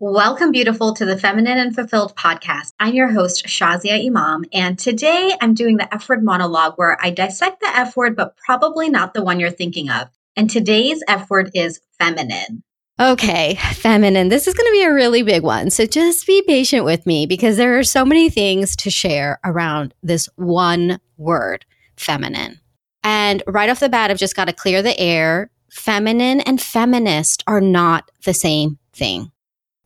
Welcome, beautiful, to the Feminine and Fulfilled podcast. I'm your host, Shazia Imam, and today I'm doing the F word monologue where I dissect the F word, but probably not the one you're thinking of. And today's F word is feminine. Okay, feminine. This is going to be a really big one. So just be patient with me because there are so many things to share around this one word, feminine. And right off the bat, I've just got to clear the air. Feminine and feminist are not the same thing.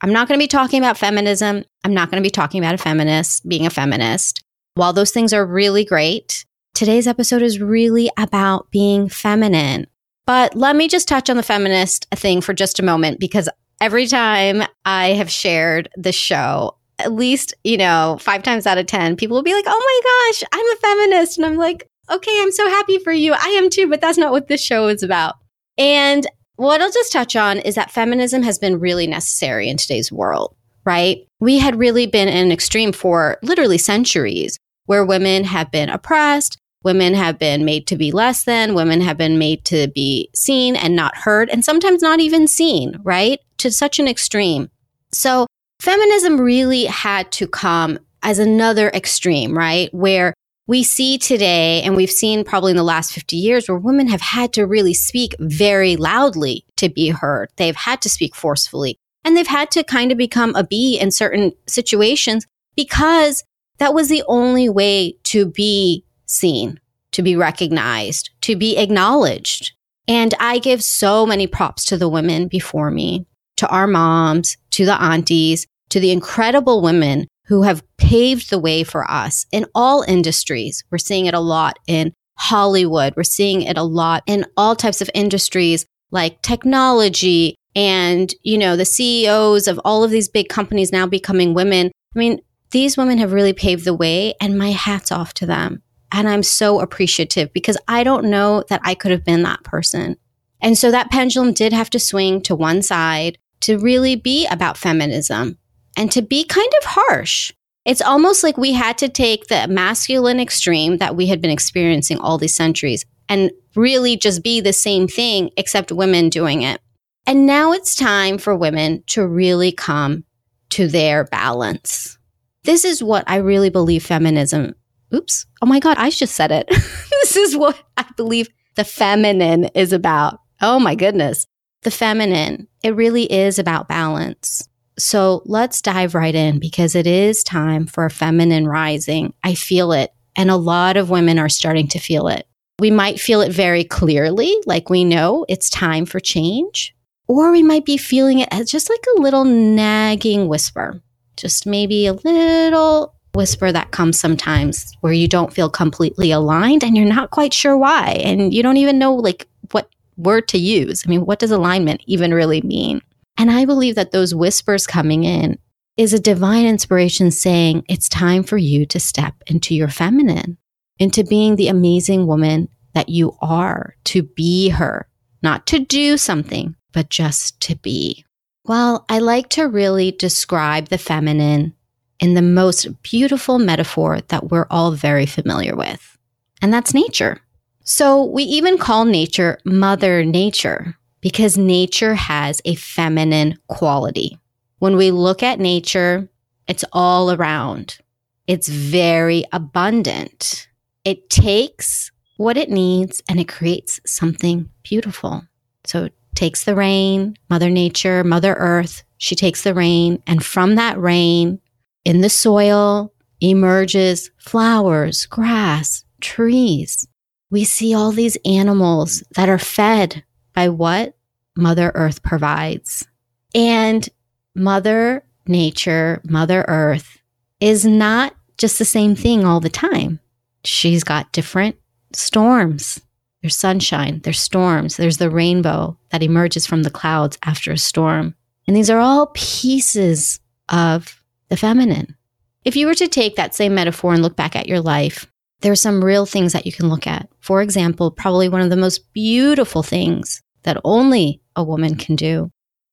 I'm not going to be talking about feminism. I'm not going to be talking about a feminist, being a feminist. While those things are really great, today's episode is really about being feminine. But let me just touch on the feminist thing for just a moment because every time I have shared the show, at least, you know, five times out of 10, people will be like, oh my gosh, I'm a feminist. And I'm like, okay, I'm so happy for you. I am too, but that's not what this show is about. And what I'll just touch on is that feminism has been really necessary in today's world, right? We had really been in an extreme for literally centuries where women have been oppressed, women have been made to be less than, women have been made to be seen and not heard, and sometimes not even seen, right? To such an extreme. So feminism really had to come as another extreme, right? Where we see today, and we've seen probably in the last 50 years, where women have had to really speak very loudly to be heard. They've had to speak forcefully and they've had to kind of become a bee in certain situations because that was the only way to be seen, to be recognized, to be acknowledged. And I give so many props to the women before me, to our moms, to the aunties, to the incredible women who have paved the way for us in all industries. We're seeing it a lot in Hollywood. We're seeing it a lot in all types of industries like technology and, you know, the CEOs of all of these big companies now becoming women. I mean, these women have really paved the way and my hat's off to them. And I'm so appreciative because I don't know that I could have been that person. And so that pendulum did have to swing to one side to really be about feminism and to be kind of harsh. It's almost like we had to take the masculine extreme that we had been experiencing all these centuries and really just be the same thing, except women doing it. And now it's time for women to really come to their balance. This is what I really believe feminism. Oops. Oh my God, I just said it. this is what I believe the feminine is about. Oh my goodness. The feminine. It really is about balance. So let's dive right in because it is time for a feminine rising. I feel it. And a lot of women are starting to feel it. We might feel it very clearly, like we know it's time for change, or we might be feeling it as just like a little nagging whisper, just maybe a little whisper that comes sometimes where you don't feel completely aligned and you're not quite sure why. And you don't even know like what word to use. I mean, what does alignment even really mean? And I believe that those whispers coming in is a divine inspiration saying it's time for you to step into your feminine, into being the amazing woman that you are, to be her, not to do something, but just to be. Well, I like to really describe the feminine in the most beautiful metaphor that we're all very familiar with, and that's nature. So we even call nature Mother Nature because nature has a feminine quality. When we look at nature, it's all around. It's very abundant. It takes what it needs and it creates something beautiful. So it takes the rain, Mother Nature, Mother Earth, she takes the rain, and from that rain in the soil emerges flowers, grass, trees. We see all these animals that are fed by what Mother Earth provides. And Mother Nature, Mother Earth is not just the same thing all the time. She's got different storms. There's sunshine, there's storms, there's the rainbow that emerges from the clouds after a storm. And these are all pieces of the feminine. If you were to take that same metaphor and look back at your life, there are some real things that you can look at. For example, probably one of the most beautiful things that only a woman can do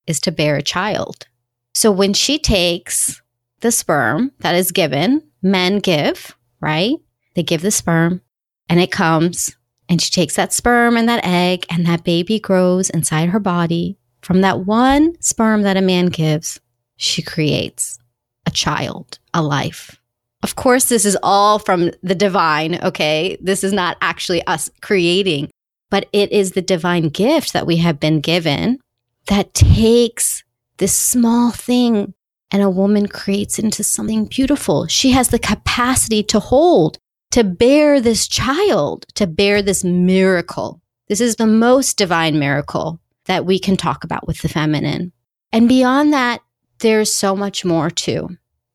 is to bear a child. So when she takes the sperm that is given, men give, right? They give the sperm and it comes and she takes that sperm and that egg and that baby grows inside her body from that one sperm that a man gives. she creates a child, a life. Of course, this is all from the divine, okay? This is not actually us creating, but it is the divine gift that we have been given that takes this small thing and a woman creates into something beautiful. She has the capacity to hold, to bear this child, to bear this miracle. This is the most divine miracle that we can talk about with the feminine. And beyond that, there's so much more too.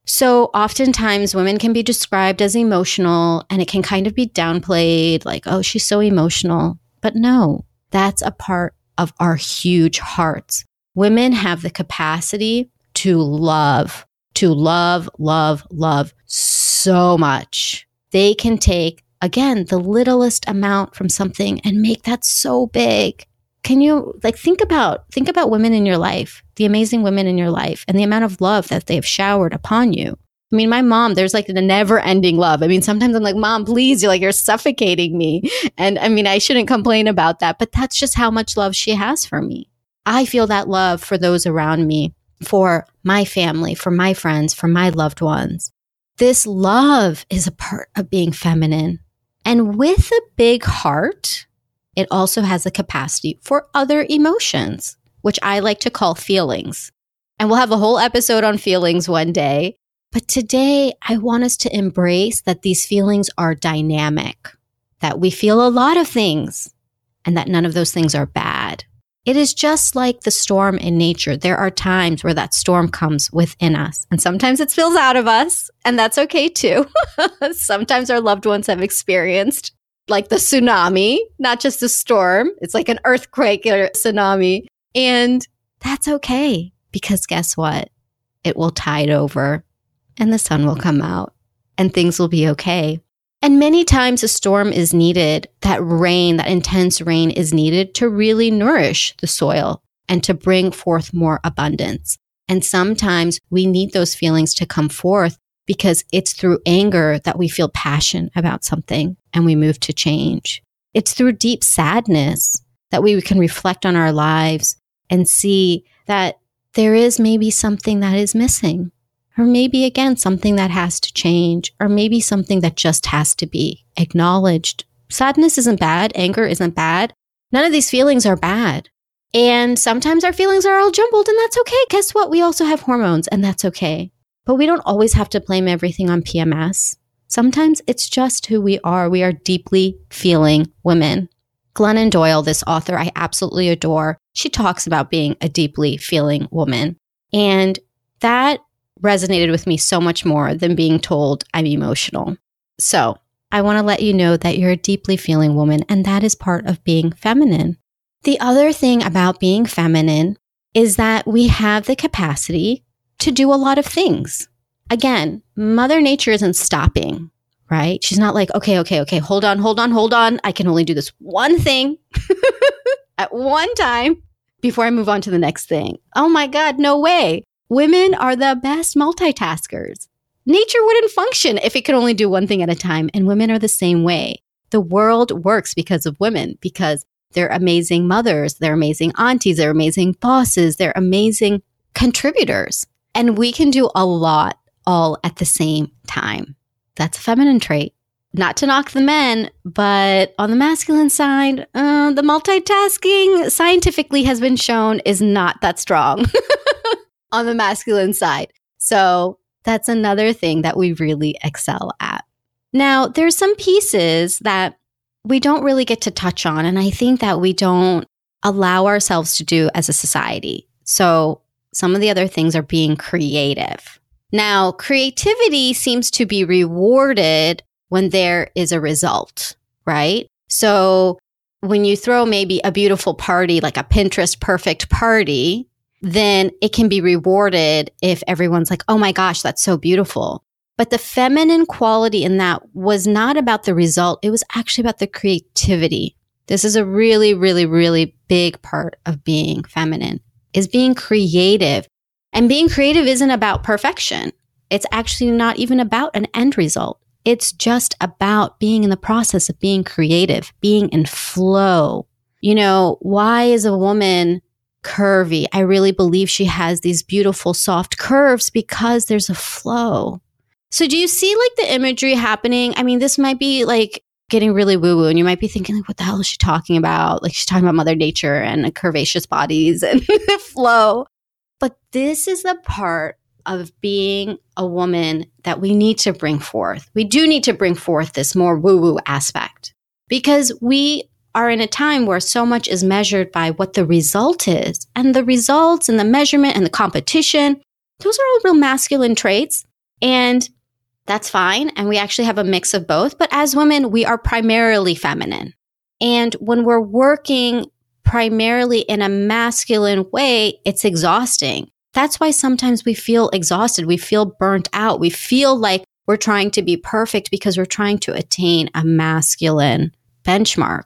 So oftentimes women can be described as emotional and it can kind of be downplayed like, oh, she's so emotional. But no, that's a part of our huge hearts. Women have the capacity to love, to love, love, love so much. They can take, again, the littlest amount from something and make that so big. Can you like think about think about women in your life, the amazing women in your life and the amount of love that they've showered upon you. I mean, my mom, there's like a never ending love. I mean, sometimes I'm like, mom, please, you're like, you're suffocating me. And I mean, I shouldn't complain about that, but that's just how much love she has for me. I feel that love for those around me for my family, for my friends, for my loved ones. This love is a part of being feminine. And with a big heart, it also has the capacity for other emotions, which I like to call feelings. And we'll have a whole episode on feelings one day. But today, I want us to embrace that these feelings are dynamic, that we feel a lot of things, and that none of those things are bad. It is just like the storm in nature. There are times where that storm comes within us, and sometimes it spills out of us, and that's okay too. sometimes our loved ones have experienced like the tsunami, not just a storm. It's like an earthquake or tsunami. And that's okay because guess what? It will tide over and the sun will come out and things will be okay. And many times a storm is needed. That rain, that intense rain is needed to really nourish the soil and to bring forth more abundance. And sometimes we need those feelings to come forth because it's through anger that we feel passion about something and we move to change. It's through deep sadness that we can reflect on our lives and see that there is maybe something that is missing or maybe again, something that has to change, or maybe something that just has to be acknowledged. Sadness isn't bad. Anger isn't bad. None of these feelings are bad. And sometimes our feelings are all jumbled, and that's okay. Guess what? We also have hormones, and that's okay. But we don't always have to blame everything on PMS. Sometimes it's just who we are. We are deeply feeling women. Glennon Doyle, this author I absolutely adore, she talks about being a deeply feeling woman. And that resonated with me so much more than being told I'm emotional. So I want to let you know that you're a deeply feeling woman, and that is part of being feminine. The other thing about being feminine is that we have the capacity to do a lot of things. Again, Mother Nature isn't stopping, right? She's not like, okay, okay, okay, hold on, hold on, hold on. I can only do this one thing at one time before I move on to the next thing. Oh my God, no way. Women are the best multitaskers. Nature wouldn't function if it could only do one thing at a time, and women are the same way. The world works because of women, because they're amazing mothers, they're amazing aunties, they're amazing bosses, they're amazing contributors. And we can do a lot all at the same time. That's a feminine trait. Not to knock the men, but on the masculine side, uh, the multitasking scientifically has been shown is not that strong. on the masculine side. So that's another thing that we really excel at. Now, there's some pieces that we don't really get to touch on, and I think that we don't allow ourselves to do as a society. So, some of the other things are being creative. Now, creativity seems to be rewarded when there is a result, right? So, when you throw maybe a beautiful party, like a Pinterest perfect party, then it can be rewarded if everyone's like, oh my gosh, that's so beautiful. But the feminine quality in that was not about the result. It was actually about the creativity. This is a really, really, really big part of being feminine is being creative. And being creative isn't about perfection. It's actually not even about an end result. It's just about being in the process of being creative, being in flow. You know, why is a woman curvy. I really believe she has these beautiful soft curves because there's a flow. So do you see like the imagery happening? I mean, this might be like getting really woo woo and you might be thinking like what the hell is she talking about? Like she's talking about mother nature and curvaceous bodies and flow. But this is the part of being a woman that we need to bring forth. We do need to bring forth this more woo woo aspect because we are in a time where so much is measured by what the result is. And the results and the measurement and the competition, those are all real masculine traits. And that's fine. And we actually have a mix of both. But as women, we are primarily feminine. And when we're working primarily in a masculine way, it's exhausting. That's why sometimes we feel exhausted. We feel burnt out. We feel like we're trying to be perfect because we're trying to attain a masculine benchmark.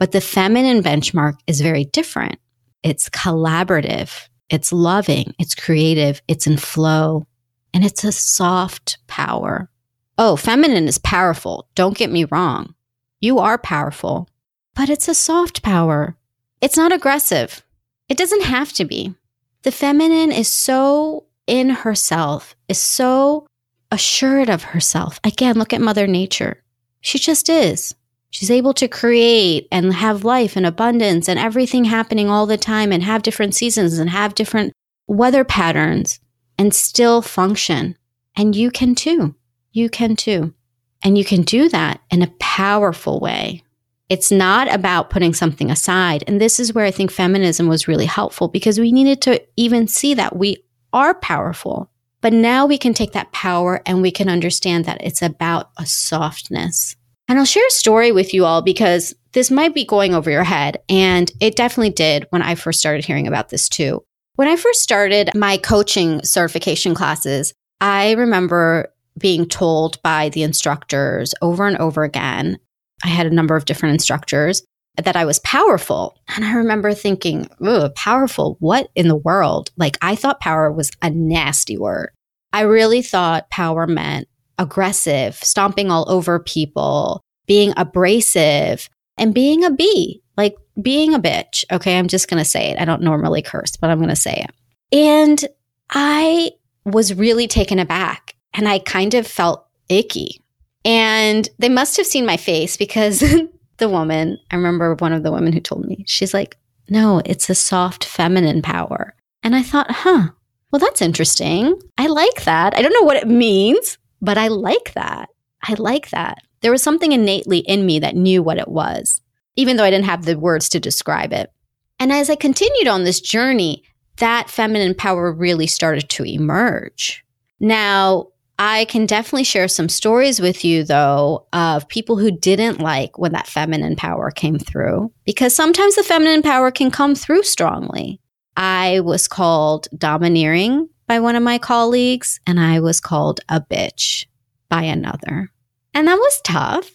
But the feminine benchmark is very different. It's collaborative. It's loving. It's creative. It's in flow and it's a soft power. Oh, feminine is powerful. Don't get me wrong. You are powerful, but it's a soft power. It's not aggressive. It doesn't have to be. The feminine is so in herself, is so assured of herself. Again, look at Mother Nature. She just is. She's able to create and have life and abundance and everything happening all the time and have different seasons and have different weather patterns and still function. And you can too. You can too. And you can do that in a powerful way. It's not about putting something aside. And this is where I think feminism was really helpful because we needed to even see that we are powerful. But now we can take that power and we can understand that it's about a softness. And I'll share a story with you all because this might be going over your head. And it definitely did when I first started hearing about this too. When I first started my coaching certification classes, I remember being told by the instructors over and over again I had a number of different instructors that I was powerful. And I remember thinking, ooh, powerful, what in the world? Like, I thought power was a nasty word. I really thought power meant aggressive, stomping all over people, being abrasive, and being a bee, like being a bitch. Okay, I'm just going to say it. I don't normally curse, but I'm going to say it. And I was really taken aback and I kind of felt icky. And they must have seen my face because the woman, I remember one of the women who told me, she's like, no, it's a soft feminine power. And I thought, huh, well, that's interesting. I like that. I don't know what it means, but I like that. I like that. There was something innately in me that knew what it was, even though I didn't have the words to describe it. And as I continued on this journey, that feminine power really started to emerge. Now, I can definitely share some stories with you, though, of people who didn't like when that feminine power came through, because sometimes the feminine power can come through strongly. I was called domineering by one of my colleagues, and I was called a bitch by another. And that was tough.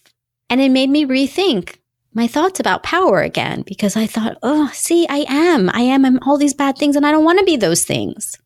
And it made me rethink my thoughts about power again because I thought, oh, see, I am. I am I'm all these bad things, and I don't want to be those things.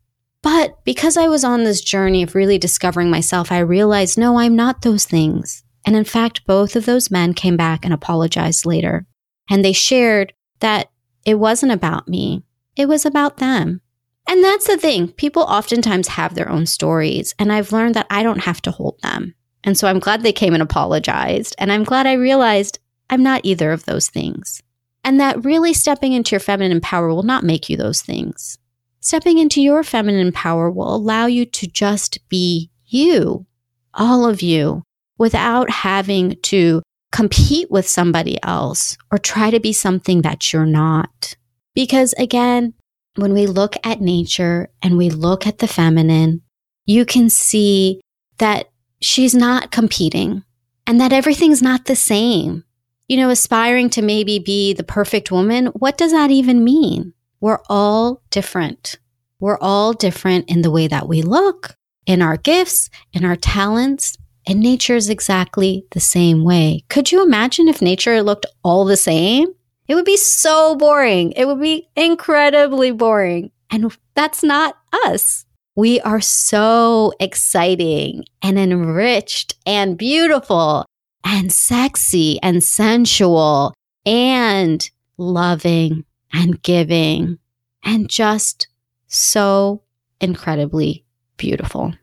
But because I was on this journey of really discovering myself, I realized no, I'm not those things. And in fact, both of those men came back and apologized later. And they shared that it wasn't about me, it was about them. And that's the thing. People oftentimes have their own stories, and I've learned that I don't have to hold them. And so I'm glad they came and apologized. And I'm glad I realized I'm not either of those things. And that really stepping into your feminine power will not make you those things. Stepping into your feminine power will allow you to just be you, all of you, without having to compete with somebody else or try to be something that you're not. Because again, when we look at nature and we look at the feminine, you can see that she's not competing and that everything's not the same. You know, aspiring to maybe be the perfect woman, what does that even mean? We're all different. We're all different in the way that we look, in our gifts, in our talents, and nature is exactly the same way. Could you imagine if nature looked all the same? It would be so boring. It would be incredibly boring. And that's not us. We are so exciting and enriched and beautiful and sexy and sensual and loving and giving. and just so incredibly beautiful.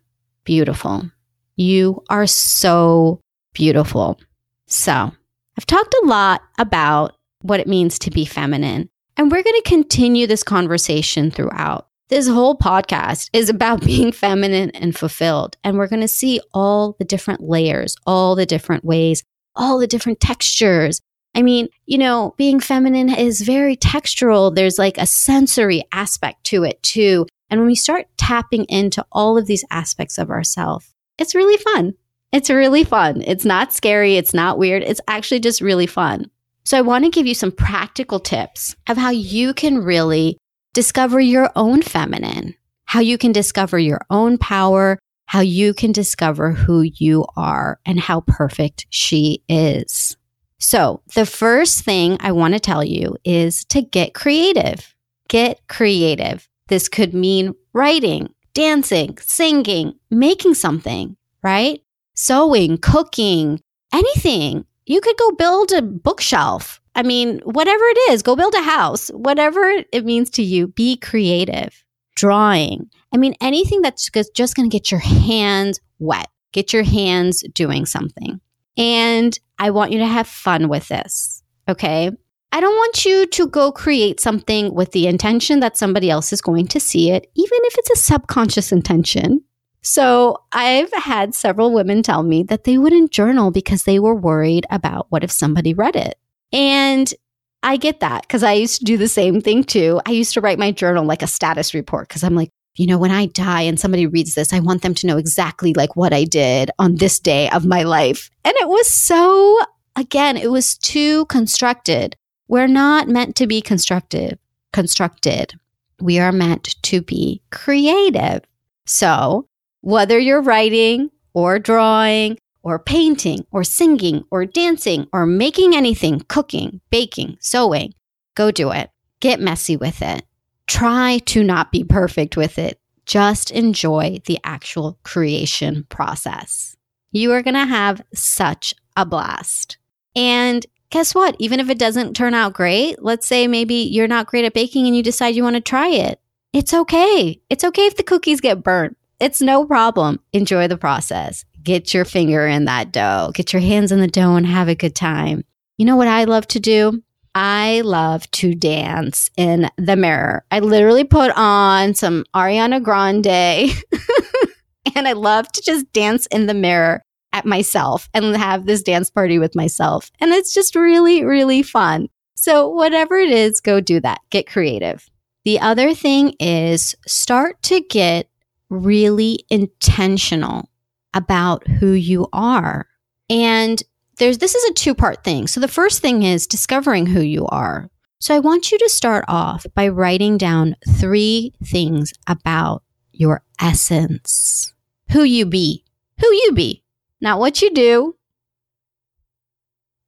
Beautiful. You are so beautiful. So, I've talked a lot about what it means to be feminine, and we're going to continue this conversation throughout. This whole podcast is about being feminine and fulfilled, and we're going to see all the different layers, all the different ways, all the different textures. I mean, you know, being feminine is very textural. There's like a sensory aspect to it too. And when we start tapping into all of these aspects of ourselves, it's really fun. It's really fun. It's not scary. It's not weird. It's actually just really fun. So I want to give you some practical tips of how you can really discover your own feminine, how you can discover your own power, how you can discover who you are and how perfect she is. So the first thing I want to tell you is to get creative. Get creative. This could mean writing, dancing, singing, making something, right? Sewing, cooking, anything. You could go build a bookshelf. I mean, whatever it is, go build a house, whatever it means to you, be creative. Drawing. I mean, anything that's just going to get your hands wet, get your hands doing something. And I want you to have fun with this. Okay. I don't want you to go create something with the intention that somebody else is going to see it, even if it's a subconscious intention. So I've had several women tell me that they wouldn't journal because they were worried about what if somebody read it. And I get that because I used to do the same thing too. I used to write my journal like a status report because I'm like, you know, when I die and somebody reads this, I want them to know exactly like what I did on this day of my life. And it was so, again, it was too constructed. We're not meant to be constructive, constructed. We are meant to be creative. So whether you're writing or drawing or painting or singing or dancing or making anything, cooking, baking, sewing, go do it. Get messy with it try to not be perfect with it. Just enjoy the actual creation process. You are going to have such a blast. And guess what? Even if it doesn't turn out great, let's say maybe you're not great at baking and you decide you want to try it. It's okay. It's okay if the cookies get burnt. It's no problem. Enjoy the process. Get your finger in that dough, get your hands in the dough and have a good time. You know what I love to do? I love to dance in the mirror. I literally put on some Ariana Grande and I love to just dance in the mirror at myself and have this dance party with myself. And it's just really, really fun. So, whatever it is, go do that. Get creative. The other thing is start to get really intentional about who you are. And there's this is a two part thing. So the first thing is discovering who you are. So I want you to start off by writing down three things about your essence. Who you be. Who you be. Not what you do,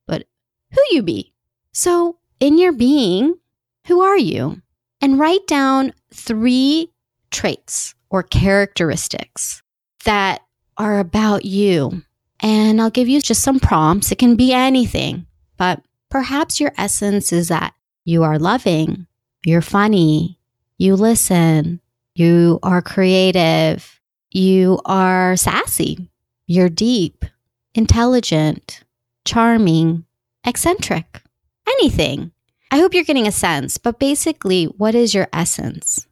but who you be. So in your being, who are you? And write down three traits or characteristics that are about you and I'll give you just some prompts. It can be anything, but perhaps your essence is that you are loving, you're funny, you listen, you are creative, you are sassy, you're deep, intelligent, charming, eccentric, anything. I hope you're getting a sense, but basically, what is your essence?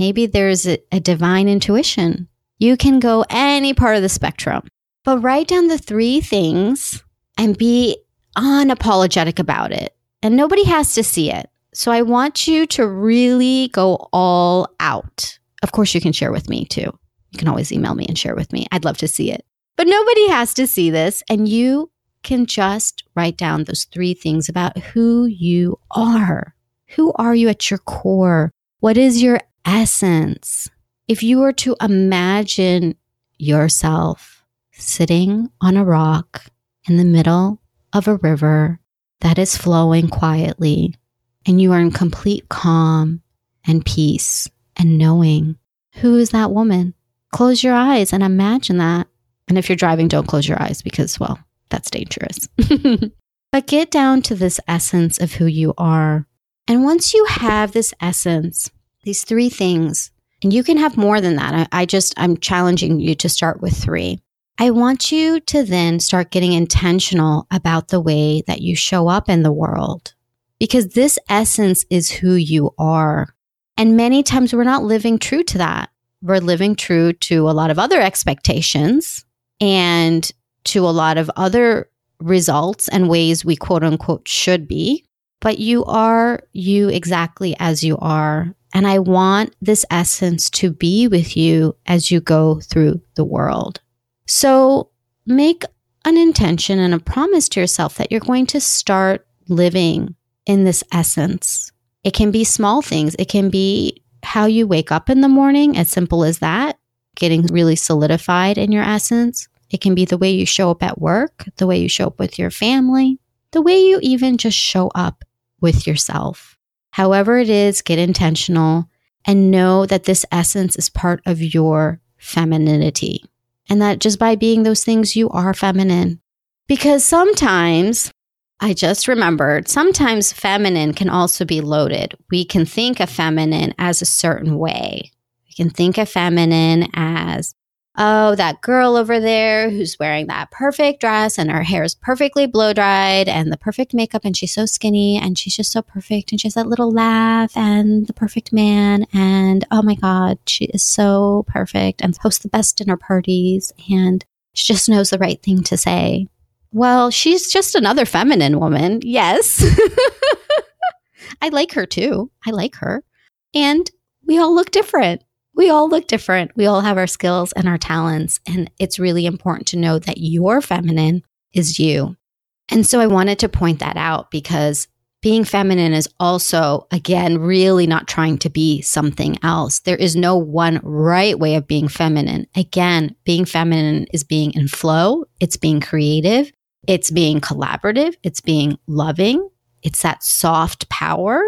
Maybe there's a, a divine intuition. You can go any part of the spectrum. But write down the three things and be unapologetic about it. And nobody has to see it. So I want you to really go all out. Of course, you can share with me too. You can always email me and share with me. I'd love to see it. But nobody has to see this. And you can just write down those three things about who you are. Who are you at your core? What is your essence? If you were to imagine yourself sitting on a rock in the middle of a river that is flowing quietly, and you are in complete calm and peace and knowing who is that woman. Close your eyes and imagine that. And if you're driving, don't close your eyes because, well, that's dangerous. but get down to this essence of who you are. And once you have this essence, These three things, and you can have more than that. I, I just, I'm challenging you to start with three. I want you to then start getting intentional about the way that you show up in the world because this essence is who you are. And many times we're not living true to that. We're living true to a lot of other expectations and to a lot of other results and ways we quote unquote should be. But you are you exactly as you are. And I want this essence to be with you as you go through the world. So make an intention and a promise to yourself that you're going to start living in this essence. It can be small things. It can be how you wake up in the morning, as simple as that, getting really solidified in your essence. It can be the way you show up at work, the way you show up with your family, the way you even just show up with yourself. However, it is, get intentional and know that this essence is part of your femininity. And that just by being those things, you are feminine. Because sometimes I just remembered sometimes feminine can also be loaded. We can think of feminine as a certain way. We can think of feminine as, oh, that girl over there who's wearing that perfect dress and her hair is perfectly blow dried and the perfect makeup and she's so skinny and she's just so perfect and she has that little laugh and the perfect man and oh my God, she is so perfect and hosts the best dinner parties and she just knows the right thing to say. Well, she's just another feminine woman. Yes. I like her too. I like her. And we all look different. We all look different. We all have our skills and our talents. And it's really important to know that your feminine is you. And so I wanted to point that out because being feminine is also, again, really not trying to be something else. There is no one right way of being feminine. Again, being feminine is being in flow, it's being creative, it's being collaborative, it's being loving, it's that soft power.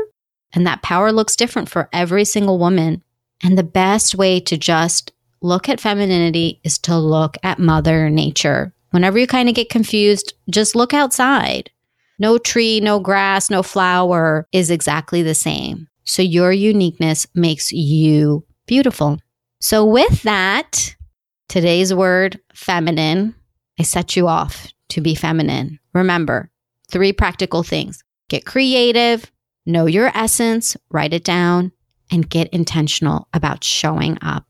And that power looks different for every single woman. And the best way to just look at femininity is to look at Mother Nature. Whenever you kind of get confused, just look outside. No tree, no grass, no flower is exactly the same. So your uniqueness makes you beautiful. So, with that, today's word, feminine, I set you off to be feminine. Remember, three practical things get creative, know your essence, write it down, and get intentional about showing up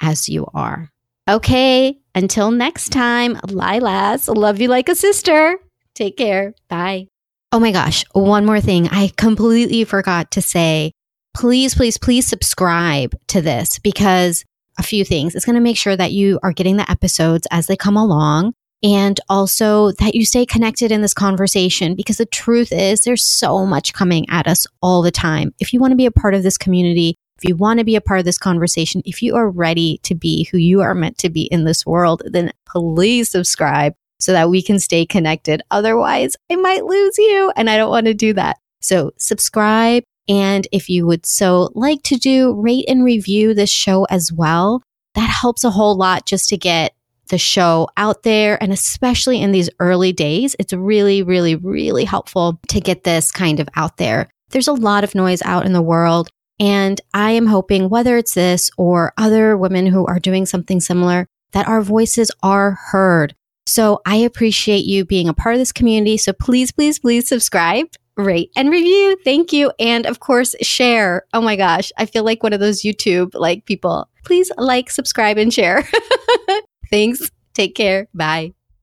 as you are. Okay, until next time, Lilas, love you like a sister. Take care. Bye. Oh my gosh, one more thing. I completely forgot to say please, please, please subscribe to this because a few things. It's going to make sure that you are getting the episodes as they come along and also that you stay connected in this conversation because the truth is there's so much coming at us all the time. If you want to be a part of this community, if you want to be a part of this conversation, if you are ready to be who you are meant to be in this world, then please subscribe so that we can stay connected. Otherwise, I might lose you and I don't want to do that. So subscribe. And if you would so like to do, rate and review this show as well. That helps a whole lot just to get the show out there. And especially in these early days, it's really, really, really helpful to get this kind of out there. There's a lot of noise out in the world. And I am hoping, whether it's this or other women who are doing something similar, that our voices are heard. So I appreciate you being a part of this community. So please, please, please subscribe, rate, and review. Thank you. And of course, share. Oh my gosh. I feel like one of those YouTube like people. Please like, subscribe, and share. Thanks. Take care. Bye.